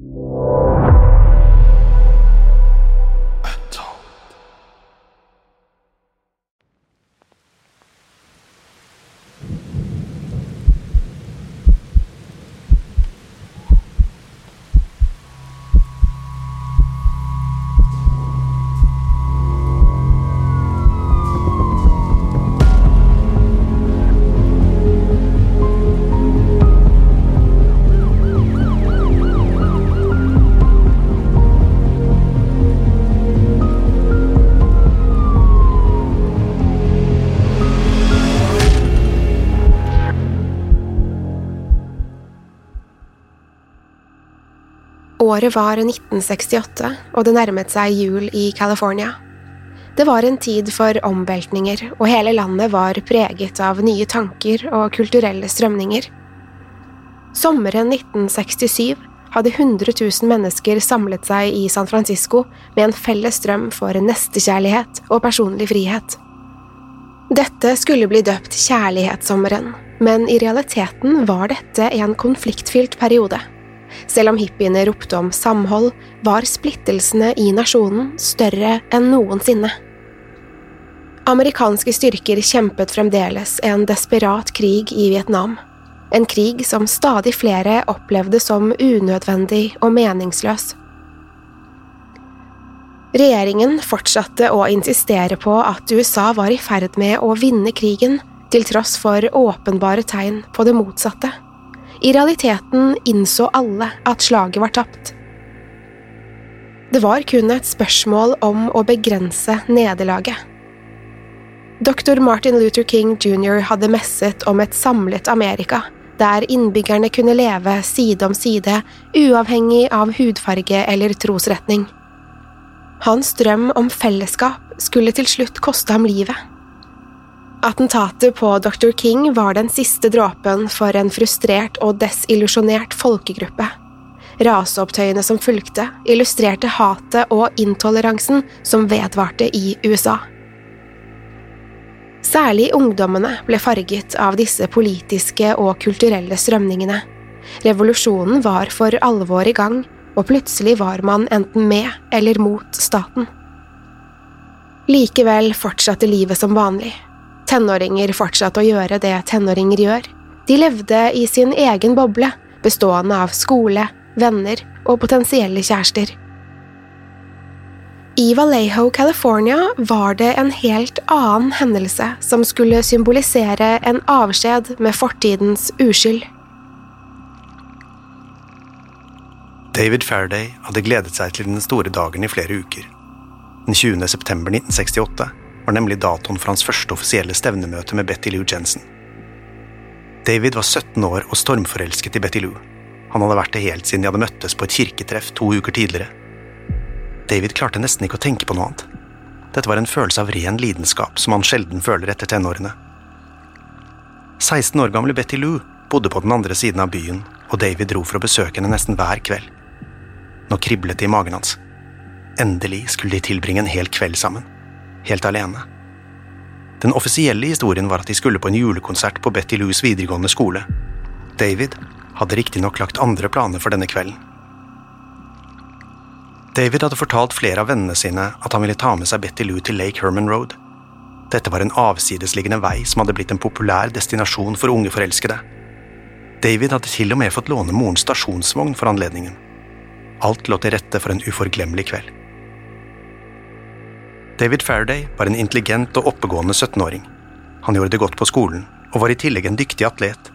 you. Året var 1968, og det nærmet seg jul i California. Det var en tid for omveltninger, og hele landet var preget av nye tanker og kulturelle strømninger. Sommeren 1967 hadde 100 000 mennesker samlet seg i San Francisco med en felles drøm for nestekjærlighet og personlig frihet. Dette skulle bli døpt Kjærlighetssommeren, men i realiteten var dette en konfliktfylt periode. Selv om hippiene ropte om samhold, var splittelsene i nasjonen større enn noensinne. Amerikanske styrker kjempet fremdeles en desperat krig i Vietnam. En krig som stadig flere opplevde som unødvendig og meningsløs. Regjeringen fortsatte å insistere på at USA var i ferd med å vinne krigen, til tross for åpenbare tegn på det motsatte. I realiteten innså alle at slaget var tapt. Det var kun et spørsmål om å begrense nederlaget. Dr. Martin Luther King jr. hadde messet om et samlet Amerika, der innbyggerne kunne leve side om side, uavhengig av hudfarge eller trosretning. Hans drøm om fellesskap skulle til slutt koste ham livet. Attentatet på Dr. King var den siste dråpen for en frustrert og desillusjonert folkegruppe. Raseopptøyene som fulgte, illustrerte hatet og intoleransen som vedvarte i USA. Særlig ungdommene ble farget av disse politiske og kulturelle strømningene. Revolusjonen var for alvor i gang, og plutselig var man enten med eller mot staten. Likevel fortsatte livet som vanlig. Tenåringer fortsatte å gjøre det tenåringer gjør. De levde i sin egen boble, bestående av skole, venner og potensielle kjærester. I Vallejo, California var det en helt annen hendelse som skulle symbolisere en avskjed med fortidens uskyld. David Faraday hadde gledet seg til den store dagen i flere uker. Den 20. september 1968 var nemlig datoen for hans første offisielle stevnemøte med Betty Lou Jensen. David var 17 år og stormforelsket i Betty Lou. Han hadde vært det helt siden de hadde møttes på et kirketreff to uker tidligere. David klarte nesten ikke å tenke på noe annet. Dette var en følelse av ren lidenskap som han sjelden føler etter tenårene. 16 år gamle Betty Lou bodde på den andre siden av byen, og David dro for å besøke henne nesten hver kveld. Nå kriblet det i magen hans. Endelig skulle de tilbringe en hel kveld sammen. Helt alene. Den offisielle historien var at de skulle på en julekonsert på Betty Lou's videregående skole. David hadde riktignok lagt andre planer for denne kvelden. David hadde fortalt flere av vennene sine at han ville ta med seg Betty Lou til Lake Herman Road. Dette var en avsidesliggende vei som hadde blitt en populær destinasjon for unge forelskede. David hadde til og med fått låne morens stasjonsvogn for anledningen. Alt lå til rette for en uforglemmelig kveld. David Faraday var en intelligent og oppegående 17-åring. Han gjorde det godt på skolen, og var i tillegg en dyktig atlet.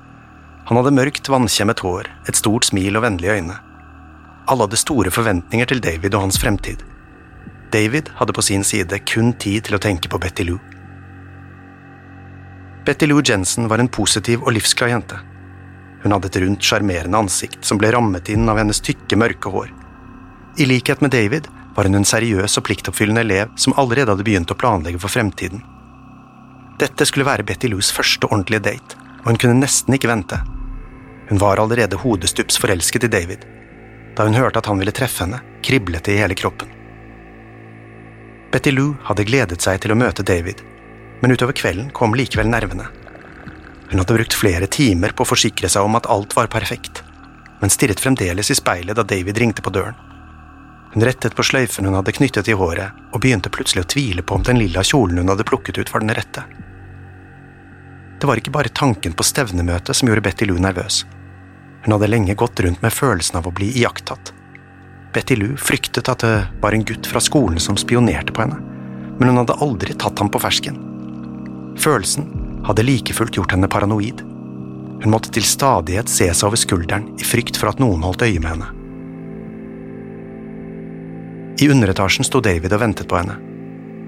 Han hadde mørkt, vannkjemmet hår, et stort smil og vennlige øyne. Alle hadde store forventninger til David og hans fremtid. David hadde på sin side kun tid til å tenke på Betty Lou. Betty Lou Jensen var en positiv og livsglad jente. Hun hadde et rundt, sjarmerende ansikt som ble rammet inn av hennes tykke, mørke hår. I likhet med David var hun en seriøs og pliktoppfyllende elev som allerede hadde begynt å planlegge for fremtiden. Dette skulle være Betty Lou's første ordentlige date, og hun kunne nesten ikke vente. Hun var allerede hodestups forelsket i David. Da hun hørte at han ville treffe henne, kriblet det i hele kroppen. Betty Lou hadde gledet seg til å møte David, men utover kvelden kom likevel nervene. Hun hadde brukt flere timer på å forsikre seg om at alt var perfekt, men stirret fremdeles i speilet da David ringte på døren. Hun rettet på sløyfen hun hadde knyttet i håret, og begynte plutselig å tvile på om den lilla kjolen hun hadde plukket ut, var den rette. Det var ikke bare tanken på stevnemøtet som gjorde Betty Lou nervøs. Hun hadde lenge gått rundt med følelsen av å bli iakttatt. Betty Lou fryktet at det var en gutt fra skolen som spionerte på henne, men hun hadde aldri tatt ham på fersken. Følelsen hadde like fullt gjort henne paranoid. Hun måtte til stadighet se seg over skulderen i frykt for at noen holdt øye med henne. I underetasjen sto David og ventet på henne.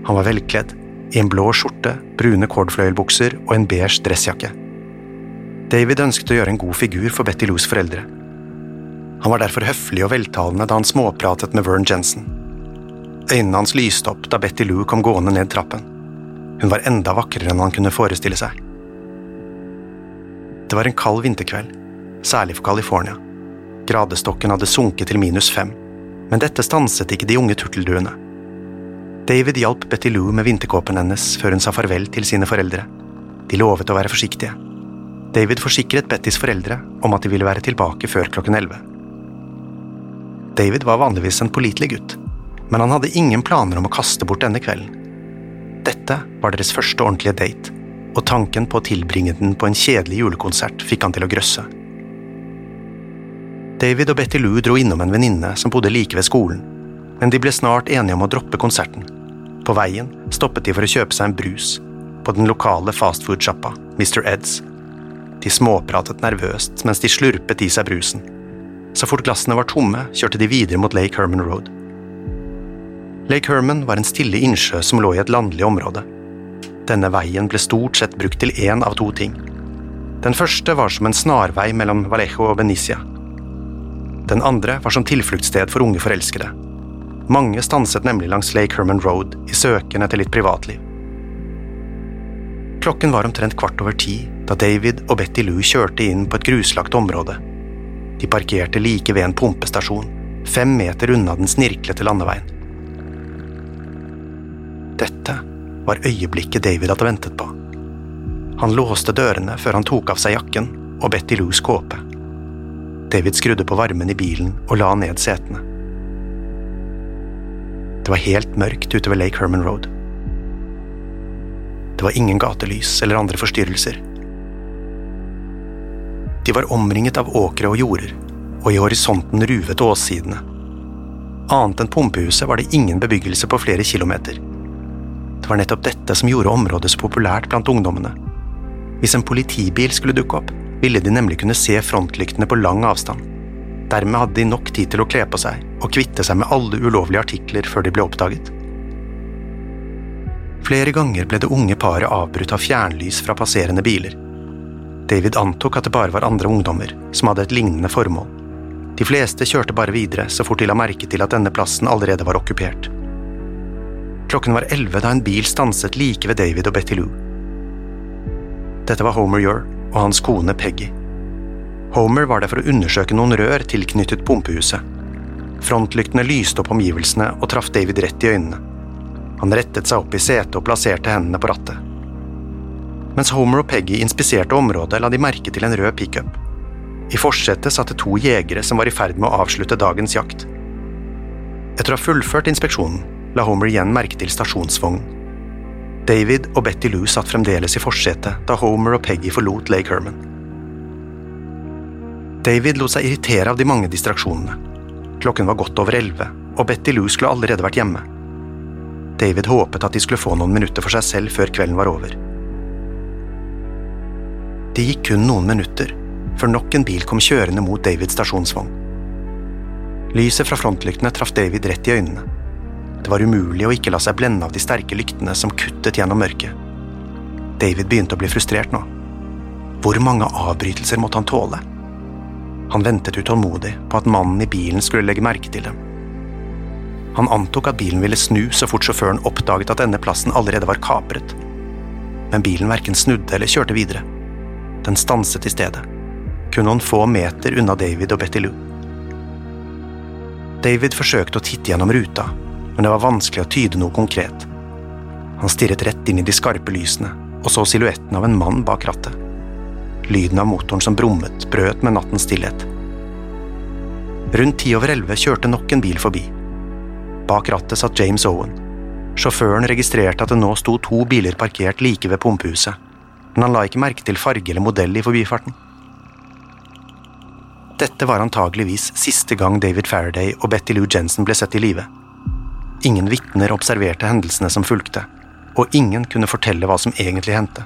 Han var velkledd, i en blå skjorte, brune kordfløyelbukser og en beige dressjakke. David ønsket å gjøre en god figur for Betty Loos foreldre. Han var derfor høflig og veltalende da han småpratet med Vern Jensen. Øynene hans lyste opp da Betty Lou kom gående ned trappen. Hun var enda vakrere enn han kunne forestille seg. Det var en kald vinterkveld, særlig for California. Gradestokken hadde sunket til minus fem, men dette stanset ikke de unge turtelduene. David hjalp Betty Lou med vinterkåpen hennes før hun sa farvel til sine foreldre. De lovet å være forsiktige. David forsikret Bettys foreldre om at de ville være tilbake før klokken elleve. David var vanligvis en pålitelig gutt, men han hadde ingen planer om å kaste bort denne kvelden. Dette var deres første ordentlige date, og tanken på å tilbringe den på en kjedelig julekonsert fikk han til å grøsse. David og Betty Lou dro innom en venninne som bodde like ved skolen, men de ble snart enige om å droppe konserten. På veien stoppet de for å kjøpe seg en brus, på den lokale fastfood-sjappa, Mr. Eds. De småpratet nervøst mens de slurpet i seg brusen. Så fort glassene var tomme, kjørte de videre mot Lake Herman Road. Lake Herman var en stille innsjø som lå i et landlig område. Denne veien ble stort sett brukt til én av to ting. Den første var som en snarvei mellom Vallejo og Benicia. Den andre var som tilfluktssted for unge forelskede. Mange stanset nemlig langs Lake Herman Road i søken etter litt privatliv. Klokken var omtrent kvart over ti da David og Betty Lou kjørte inn på et gruslagt område. De parkerte like ved en pumpestasjon, fem meter unna den snirklete landeveien. Dette var øyeblikket David hadde ventet på. Han låste dørene før han tok av seg jakken og Betty Lous kåpe. David skrudde på varmen i bilen og la ned setene. Det var helt mørkt ute ved Lake Herman Road. Det var ingen gatelys eller andre forstyrrelser. De var omringet av åkre og jorder, og i horisonten ruvet åssidene. Annet enn pumpehuset var det ingen bebyggelse på flere kilometer. Det var nettopp dette som gjorde området så populært blant ungdommene. Hvis en politibil skulle dukke opp, ville de nemlig kunne se frontlyktene på lang avstand. Dermed hadde de nok tid til å kle på seg og kvitte seg med alle ulovlige artikler før de ble oppdaget. Flere ganger ble det unge paret avbrutt av fjernlys fra passerende biler. David antok at det bare var andre ungdommer som hadde et lignende formål. De fleste kjørte bare videre så fort de la merke til at denne plassen allerede var okkupert. Klokken var elleve da en bil stanset like ved David og Betty Lou. Dette var Homer Ure og hans kone Peggy. Homer var der for å undersøke noen rør tilknyttet pumpehuset. Frontlyktene lyste opp omgivelsene og traff David rett i øynene. Han rettet seg opp i setet og plasserte hendene på rattet. Mens Homer og Peggy inspiserte området, la de merke til en rød pickup. I forsetet satt det to jegere som var i ferd med å avslutte dagens jakt. Etter å ha fullført inspeksjonen la Homer igjen merke til stasjonsvognen. David og Betty Lou satt fremdeles i forsetet da Homer og Peggy forlot Lake Herman. David lot seg irritere av de mange distraksjonene. Klokken var godt over elleve, og Betty Lou skulle allerede vært hjemme. David håpet at de skulle få noen minutter for seg selv før kvelden var over. Det gikk kun noen minutter før nok en bil kom kjørende mot Davids stasjonsvogn. Lyset fra frontlyktene traff David rett i øynene. Det var umulig å ikke la seg blende av de sterke lyktene som kuttet gjennom mørket. David begynte å bli frustrert nå. Hvor mange avbrytelser måtte han tåle? Han ventet utålmodig på at mannen i bilen skulle legge merke til dem. Han antok at bilen ville snu så fort sjåføren oppdaget at denne plassen allerede var kapret. Men bilen verken snudde eller kjørte videre. Den stanset i stedet, kun noen få meter unna David og Betty Lou. David forsøkte å titte gjennom ruta, men det var vanskelig å tyde noe konkret. Han stirret rett inn i de skarpe lysene og så silhuetten av en mann bak rattet. Lyden av motoren som brummet, brøt med nattens stillhet. Rundt ti over elleve kjørte nok en bil forbi. Bak rattet satt James Owen. Sjåføren registrerte at det nå sto to biler parkert like ved pumpehuset, men han la ikke merke til farge eller modell i forbifarten. Dette var antageligvis siste gang David Faraday og Betty Lou Jensen ble sett i live. Ingen vitner observerte hendelsene som fulgte, og ingen kunne fortelle hva som egentlig hendte.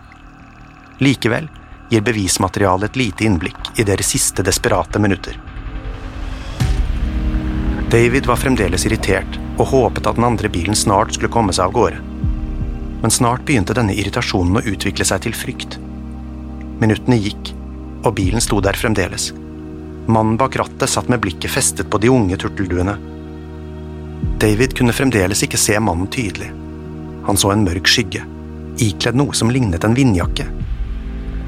Likevel gir bevismaterialet et lite innblikk i deres siste desperate minutter. David var fremdeles irritert og håpet at den andre bilen snart skulle komme seg av gårde. Men snart begynte denne irritasjonen å utvikle seg til frykt. Minuttene gikk, og bilen sto der fremdeles. Mannen bak rattet satt med blikket festet på de unge turtelduene David kunne fremdeles ikke se mannen tydelig. Han så en mørk skygge, ikledd noe som lignet en vindjakke.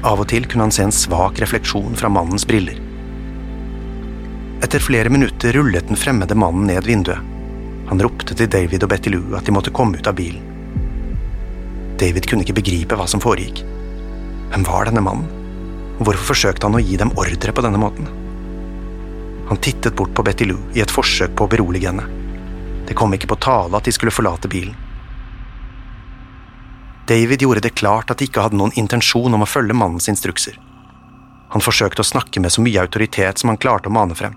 Av og til kunne han se en svak refleksjon fra mannens briller. Etter flere minutter rullet den fremmede mannen ned vinduet. Han ropte til David og Betty Lou at de måtte komme ut av bilen. David kunne ikke begripe hva som foregikk. Hvem var denne mannen? Hvorfor forsøkte han å gi dem ordre på denne måten? Han tittet bort på Betty Lou i et forsøk på å berolige henne. Det kom ikke på tale at de skulle forlate bilen. David gjorde det klart at de ikke hadde noen intensjon om å følge mannens instrukser. Han forsøkte å snakke med så mye autoritet som han klarte å mane frem,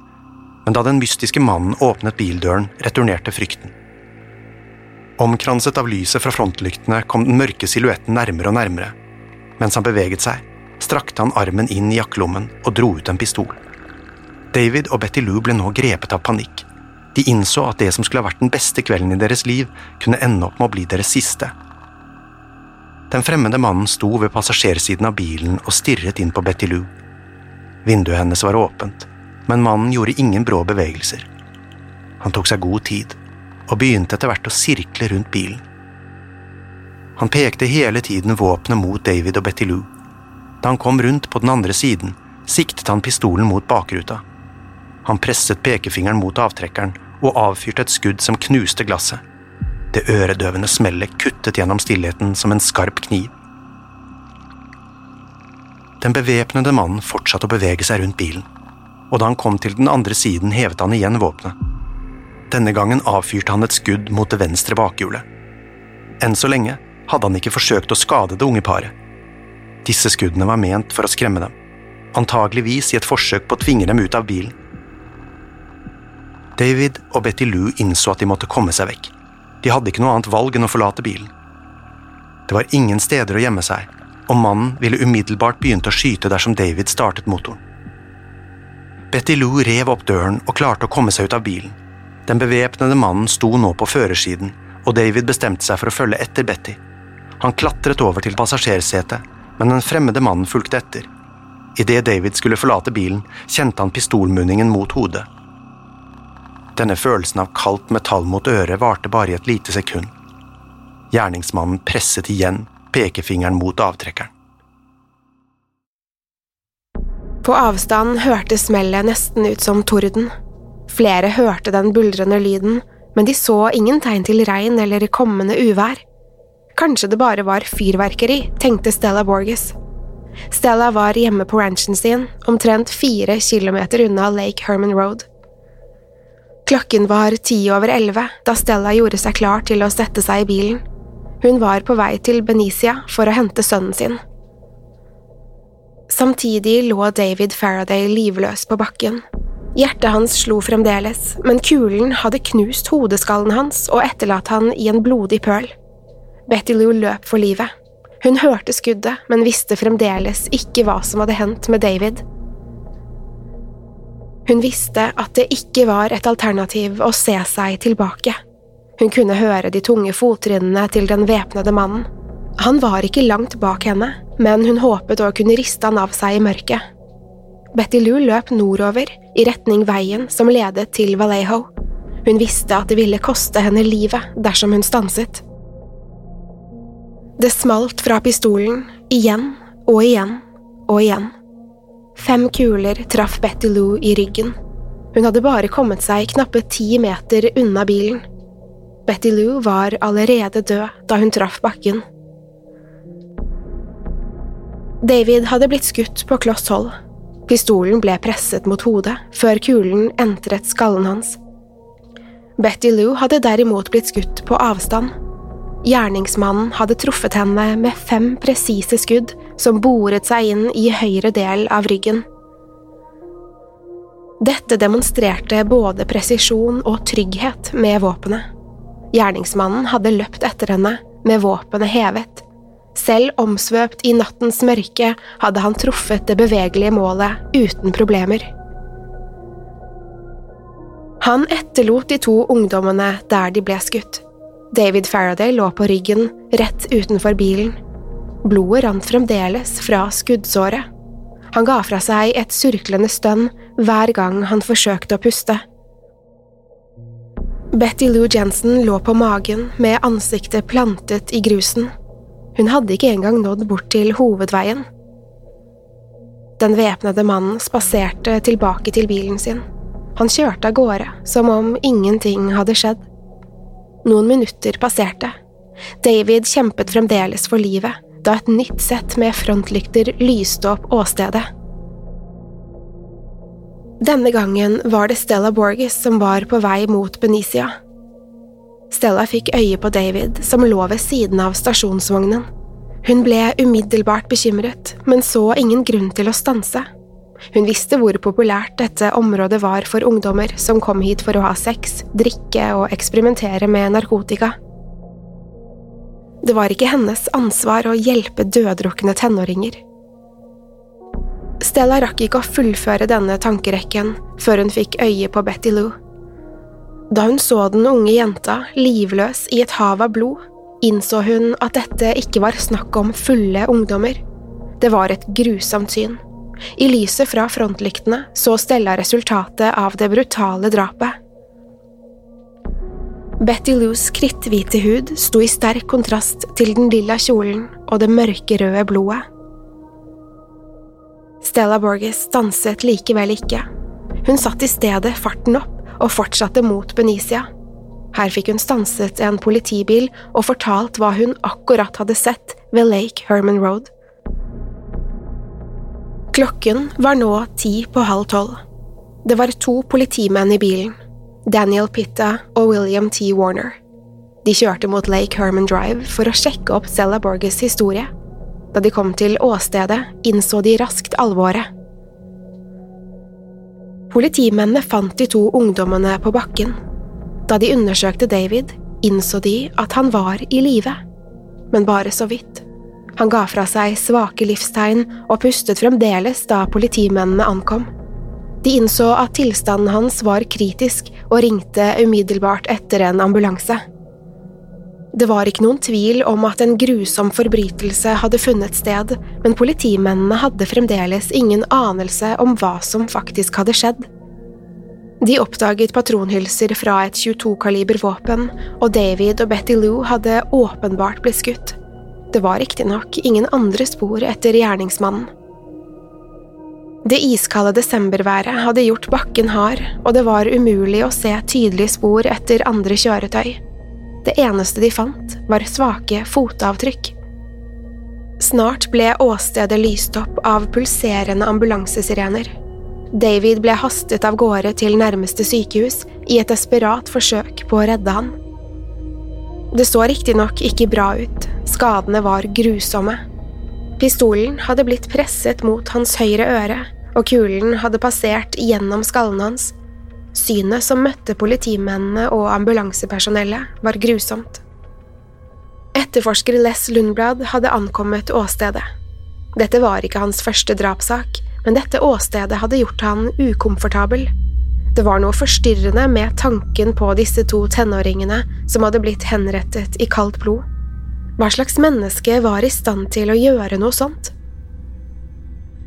men da den mystiske mannen åpnet bildøren, returnerte frykten. Omkranset av lyset fra frontlyktene kom den mørke silhuetten nærmere og nærmere. Mens han beveget seg, strakte han armen inn i jakkelommen og dro ut en pistol. David og Betty Lou ble nå grepet av panikk. De innså at det som skulle ha vært den beste kvelden i deres liv, kunne ende opp med å bli deres siste. Den fremmede mannen sto ved passasjersiden av bilen og stirret inn på Betty Lou. Vinduet hennes var åpent, men mannen gjorde ingen brå bevegelser. Han tok seg god tid, og begynte etter hvert å sirkle rundt bilen. Han pekte hele tiden våpenet mot David og Betty Lou. Da han kom rundt på den andre siden, siktet han pistolen mot bakruta. Han presset pekefingeren mot avtrekkeren og avfyrte et skudd som knuste glasset. Det øredøvende smellet kuttet gjennom stillheten som en skarp kniv. Den bevæpnede mannen fortsatte å bevege seg rundt bilen, og da han kom til den andre siden, hevet han igjen våpenet. Denne gangen avfyrte han et skudd mot det venstre bakhjulet. Enn så lenge hadde han ikke forsøkt å skade det unge paret. Disse skuddene var ment for å skremme dem, antageligvis i et forsøk på å tvinge dem ut av bilen. David og Betty Lou innså at de måtte komme seg vekk. De hadde ikke noe annet valg enn å forlate bilen. Det var ingen steder å gjemme seg, og mannen ville umiddelbart begynt å skyte dersom David startet motoren. Betty Lou rev opp døren og klarte å komme seg ut av bilen. Den bevæpnede mannen sto nå på førersiden, og David bestemte seg for å følge etter Betty. Han klatret over til passasjersetet, men den fremmede mannen fulgte etter. Idet David skulle forlate bilen, kjente han pistolmunningen mot hodet. Denne følelsen av kaldt metall mot øret varte bare i et lite sekund. Gjerningsmannen presset igjen pekefingeren mot avtrekkeren. På avstand hørtes smellet nesten ut som torden. Flere hørte den buldrende lyden, men de så ingen tegn til regn eller kommende uvær. Kanskje det bare var fyrverkeri, tenkte Stella Borges. Stella var hjemme på ranchen sin, omtrent fire kilometer unna Lake Herman Road. Klokken var ti over elleve da Stella gjorde seg klar til å sette seg i bilen. Hun var på vei til Benicia for å hente sønnen sin. Samtidig lå David Faraday livløs på bakken. Hjertet hans slo fremdeles, men kulen hadde knust hodeskallen hans og etterlatt han i en blodig pøl. Betty Lou løp for livet. Hun hørte skuddet, men visste fremdeles ikke hva som hadde hendt med David. Hun visste at det ikke var et alternativ å se seg tilbake. Hun kunne høre de tunge fottrinnene til den væpnede mannen. Han var ikke langt bak henne, men hun håpet å kunne riste han av seg i mørket. Betty Lou løp nordover, i retning veien som ledet til Vallejo. Hun visste at det ville koste henne livet dersom hun stanset. Det smalt fra pistolen, igjen og igjen og igjen. Fem kuler traff Betty Lou i ryggen. Hun hadde bare kommet seg knappe ti meter unna bilen. Betty Lou var allerede død da hun traff bakken. David hadde blitt skutt på kloss hold. Pistolen ble presset mot hodet før kulen entret skallen hans. Betty Lou hadde derimot blitt skutt på avstand. Gjerningsmannen hadde truffet henne med fem presise skudd som boret seg inn i høyre del av ryggen. Dette demonstrerte både presisjon og trygghet med våpenet. Gjerningsmannen hadde løpt etter henne med våpenet hevet. Selv omsvøpt i nattens mørke hadde han truffet det bevegelige målet uten problemer. Han etterlot de to ungdommene der de ble skutt. David Faraday lå på ryggen rett utenfor bilen. Blodet rant fremdeles fra skuddsåret. Han ga fra seg et surklende stønn hver gang han forsøkte å puste. Betty Lou Jensen lå på magen med ansiktet plantet i grusen. Hun hadde ikke engang nådd bort til hovedveien. Den væpnede mannen spaserte tilbake til bilen sin. Han kjørte av gårde som om ingenting hadde skjedd. Noen minutter passerte. David kjempet fremdeles for livet da et nytt sett med frontlykter lyste opp åstedet. Denne gangen var det Stella Borges som var på vei mot Benicia. Stella fikk øye på David, som lå ved siden av stasjonsvognen. Hun ble umiddelbart bekymret, men så ingen grunn til å stanse. Hun visste hvor populært dette området var for ungdommer som kom hit for å ha sex, drikke og eksperimentere med narkotika. Det var ikke hennes ansvar å hjelpe døddrukne tenåringer. Stella rakk ikke å fullføre denne tankerekken før hun fikk øye på Betty Lou. Da hun så den unge jenta livløs i et hav av blod, innså hun at dette ikke var snakk om fulle ungdommer. Det var et grusomt syn. I lyset fra frontlyktene så Stella resultatet av det brutale drapet. Betty Loos kritthvite hud sto i sterk kontrast til den lilla kjolen og det mørkerøde blodet. Stella Borges stanset likevel ikke. Hun satte i stedet farten opp og fortsatte mot Benicia. Her fikk hun stanset en politibil og fortalt hva hun akkurat hadde sett ved Lake Herman Road. Klokken var nå ti på halv tolv. Det var to politimenn i bilen, Daniel Pitta og William T. Warner. De kjørte mot Lake Herman Drive for å sjekke opp Stella Borges historie. Da de kom til åstedet, innså de raskt alvoret. Politimennene fant de to ungdommene på bakken. Da de undersøkte David, innså de at han var i live, men bare så vidt. Han ga fra seg svake livstegn og pustet fremdeles da politimennene ankom. De innså at tilstanden hans var kritisk og ringte umiddelbart etter en ambulanse. Det var ikke noen tvil om at en grusom forbrytelse hadde funnet sted, men politimennene hadde fremdeles ingen anelse om hva som faktisk hadde skjedd. De oppdaget patronhylser fra et 22-kaliber våpen, og David og Betty Lou hadde åpenbart blitt skutt. Det var riktignok ingen andre spor etter gjerningsmannen. Det iskalde desemberværet hadde gjort bakken hard, og det var umulig å se tydelige spor etter andre kjøretøy. Det eneste de fant, var svake fotavtrykk. Snart ble åstedet lyst opp av pulserende ambulansesirener. David ble hastet av gårde til nærmeste sykehus i et desperat forsøk på å redde han. Det så riktignok ikke bra ut, skadene var grusomme. Pistolen hadde blitt presset mot hans høyre øre, og kulen hadde passert gjennom skallen hans. Synet som møtte politimennene og ambulansepersonellet, var grusomt. Etterforsker Les Lundblad hadde ankommet åstedet. Dette var ikke hans første drapssak, men dette åstedet hadde gjort han ukomfortabel. Det var noe forstyrrende med tanken på disse to tenåringene som hadde blitt henrettet i kaldt blod. Hva slags menneske var i stand til å gjøre noe sånt?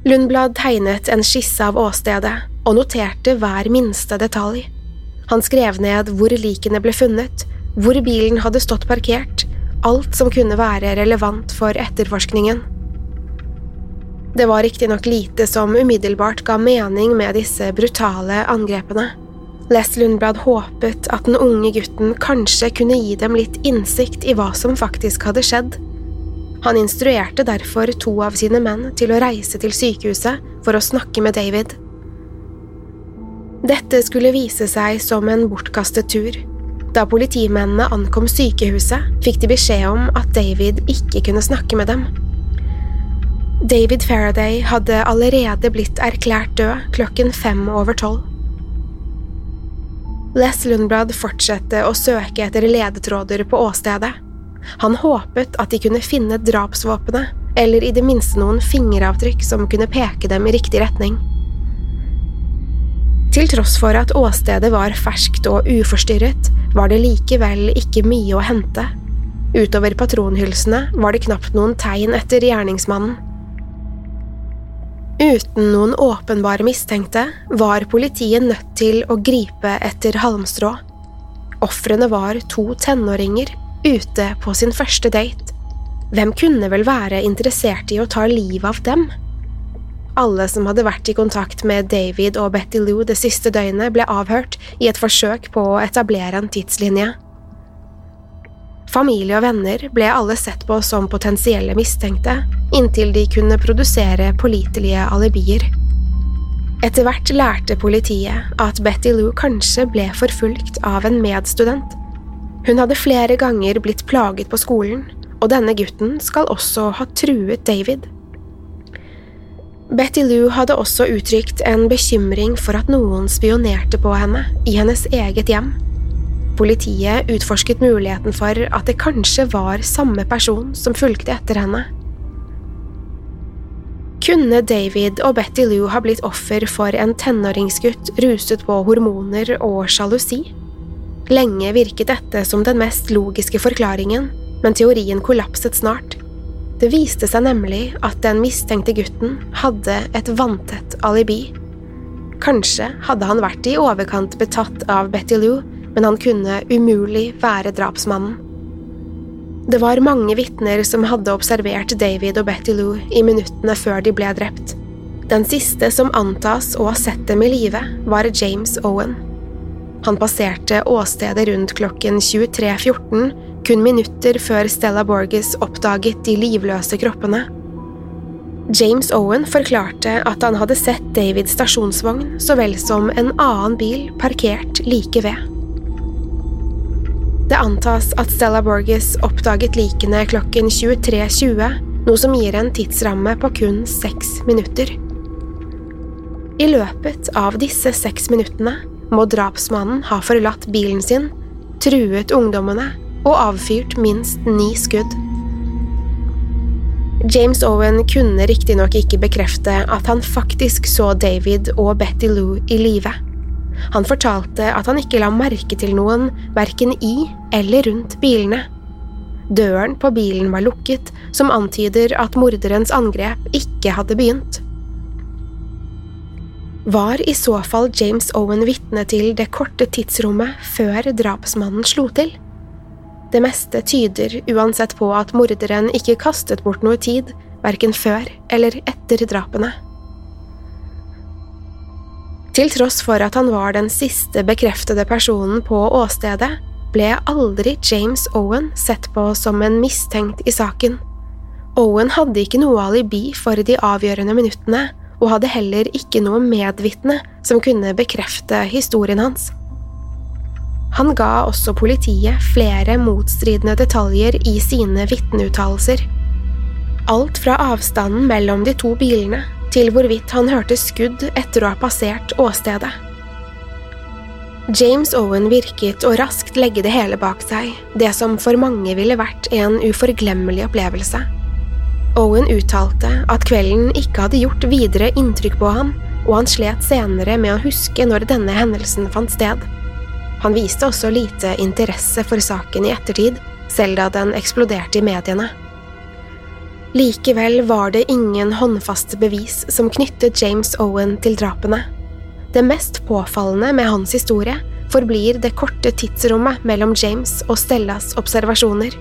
Lundblad tegnet en skisse av åstedet og noterte hver minste detalj. Han skrev ned hvor likene ble funnet, hvor bilen hadde stått parkert, alt som kunne være relevant for etterforskningen. Det var riktignok lite som umiddelbart ga mening med disse brutale angrepene. Les Lundblad håpet at den unge gutten kanskje kunne gi dem litt innsikt i hva som faktisk hadde skjedd. Han instruerte derfor to av sine menn til å reise til sykehuset for å snakke med David. Dette skulle vise seg som en bortkastet tur. Da politimennene ankom sykehuset, fikk de beskjed om at David ikke kunne snakke med dem. David Faraday hadde allerede blitt erklært død klokken fem over tolv. Les Lundblad fortsatte å søke etter ledetråder på åstedet. Han håpet at de kunne finne drapsvåpenet, eller i det minste noen fingeravtrykk som kunne peke dem i riktig retning. Til tross for at åstedet var ferskt og uforstyrret, var det likevel ikke mye å hente. Utover patronhylsene var det knapt noen tegn etter gjerningsmannen. Uten noen åpenbare mistenkte var politiet nødt til å gripe etter halmstrå. Ofrene var to tenåringer ute på sin første date. Hvem kunne vel være interessert i å ta livet av dem? Alle som hadde vært i kontakt med David og Betty Lou det siste døgnet, ble avhørt i et forsøk på å etablere en tidslinje. Familie og venner ble alle sett på som potensielle mistenkte, inntil de kunne produsere pålitelige alibier. Etter hvert lærte politiet at Betty Lou kanskje ble forfulgt av en medstudent. Hun hadde flere ganger blitt plaget på skolen, og denne gutten skal også ha truet David. Betty Lou hadde også uttrykt en bekymring for at noen spionerte på henne i hennes eget hjem. Politiet utforsket muligheten for at det kanskje var samme person som fulgte etter henne. Kunne David og Betty Lou ha blitt offer for en tenåringsgutt ruset på hormoner og sjalusi? Lenge virket dette som den mest logiske forklaringen, men teorien kollapset snart. Det viste seg nemlig at den mistenkte gutten hadde et vanntett alibi. Kanskje hadde han vært i overkant betatt av Betty Lou men han kunne umulig være drapsmannen. Det var mange vitner som hadde observert David og Betty Lou i minuttene før de ble drept. Den siste som antas å ha sett dem i live, var James Owen. Han passerte åstedet rundt klokken 23.14, kun minutter før Stella Borges oppdaget de livløse kroppene. James Owen forklarte at han hadde sett Davids stasjonsvogn så vel som en annen bil parkert like ved. Det antas at Stella Borges oppdaget likene klokken 23.20, noe som gir en tidsramme på kun seks minutter. I løpet av disse seks minuttene må drapsmannen ha forlatt bilen sin, truet ungdommene og avfyrt minst ni skudd. James Owen kunne riktignok ikke bekrefte at han faktisk så David og Betty Lou i live. Han fortalte at han ikke la merke til noen verken i eller rundt bilene. Døren på bilen var lukket, som antyder at morderens angrep ikke hadde begynt. Var i så fall James Owen vitne til det korte tidsrommet før drapsmannen slo til? Det meste tyder uansett på at morderen ikke kastet bort noe tid, verken før eller etter drapene. Til tross for at han var den siste bekreftede personen på åstedet, ble aldri James Owen sett på som en mistenkt i saken. Owen hadde ikke noe alibi for de avgjørende minuttene, og hadde heller ikke noe medvitne som kunne bekrefte historien hans. Han ga også politiet flere motstridende detaljer i sine vitneuttalelser. Alt fra avstanden mellom de to bilene til hvorvidt han hørte skudd etter å ha passert åstedet. James Owen virket å raskt legge det hele bak seg, det som for mange ville vært en uforglemmelig opplevelse. Owen uttalte at kvelden ikke hadde gjort videre inntrykk på han, og han slet senere med å huske når denne hendelsen fant sted. Han viste også lite interesse for saken i ettertid, selv da den eksploderte i mediene. Likevel var det ingen håndfaste bevis som knyttet James Owen til drapene. Det mest påfallende med hans historie forblir det korte tidsrommet mellom James og Stellas observasjoner.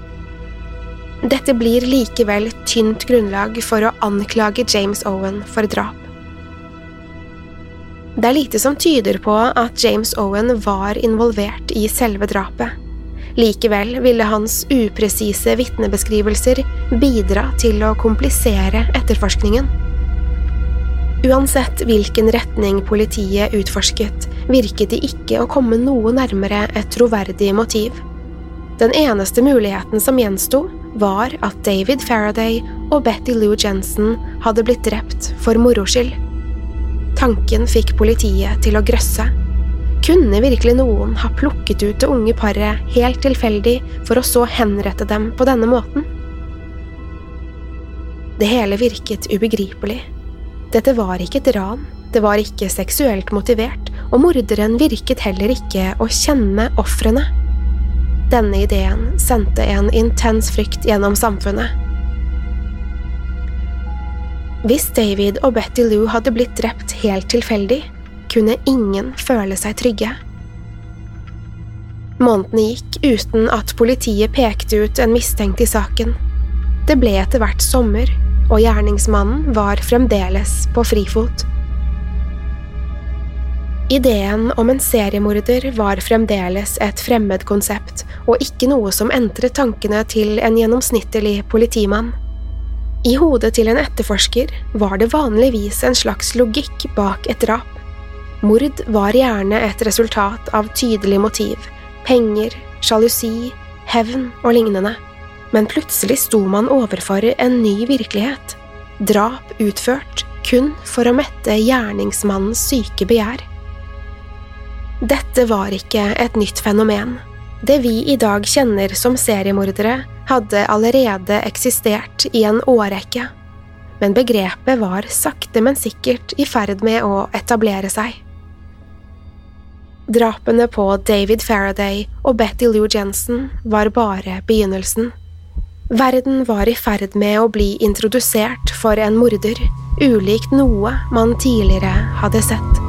Dette blir likevel tynt grunnlag for å anklage James Owen for drap. Det er lite som tyder på at James Owen var involvert i selve drapet. Likevel ville hans upresise vitnebeskrivelser bidra til å komplisere etterforskningen. Uansett hvilken retning politiet utforsket, virket de ikke å komme noe nærmere et troverdig motiv. Den eneste muligheten som gjensto, var at David Faraday og Betty Lou Jensen hadde blitt drept for moro skyld. Tanken fikk politiet til å grøsse. Kunne virkelig noen ha plukket ut det unge paret helt tilfeldig for å så henrette dem på denne måten? Det hele virket ubegripelig. Dette var ikke et ran, det var ikke seksuelt motivert, og morderen virket heller ikke å kjenne ofrene. Denne ideen sendte en intens frykt gjennom samfunnet. Hvis David og Betty Lou hadde blitt drept helt tilfeldig, kunne ingen føle seg trygge. Månedene gikk uten at politiet pekte ut en mistenkt i saken. Det ble etter hvert sommer, og gjerningsmannen var fremdeles på frifot. Ideen om en seriemorder var fremdeles et fremmed konsept, og ikke noe som entret tankene til en gjennomsnittlig politimann. I hodet til en etterforsker var det vanligvis en slags logikk bak et drap. Mord var gjerne et resultat av tydelig motiv, penger, sjalusi, hevn og lignende, men plutselig sto man overfor en ny virkelighet, drap utført kun for å mette gjerningsmannens syke begjær. Dette var ikke et nytt fenomen. Det vi i dag kjenner som seriemordere, hadde allerede eksistert i en årrekke, men begrepet var sakte, men sikkert i ferd med å etablere seg. Drapene på David Faraday og Betty Lou Jensen var bare begynnelsen. Verden var i ferd med å bli introdusert for en morder, ulikt noe man tidligere hadde sett.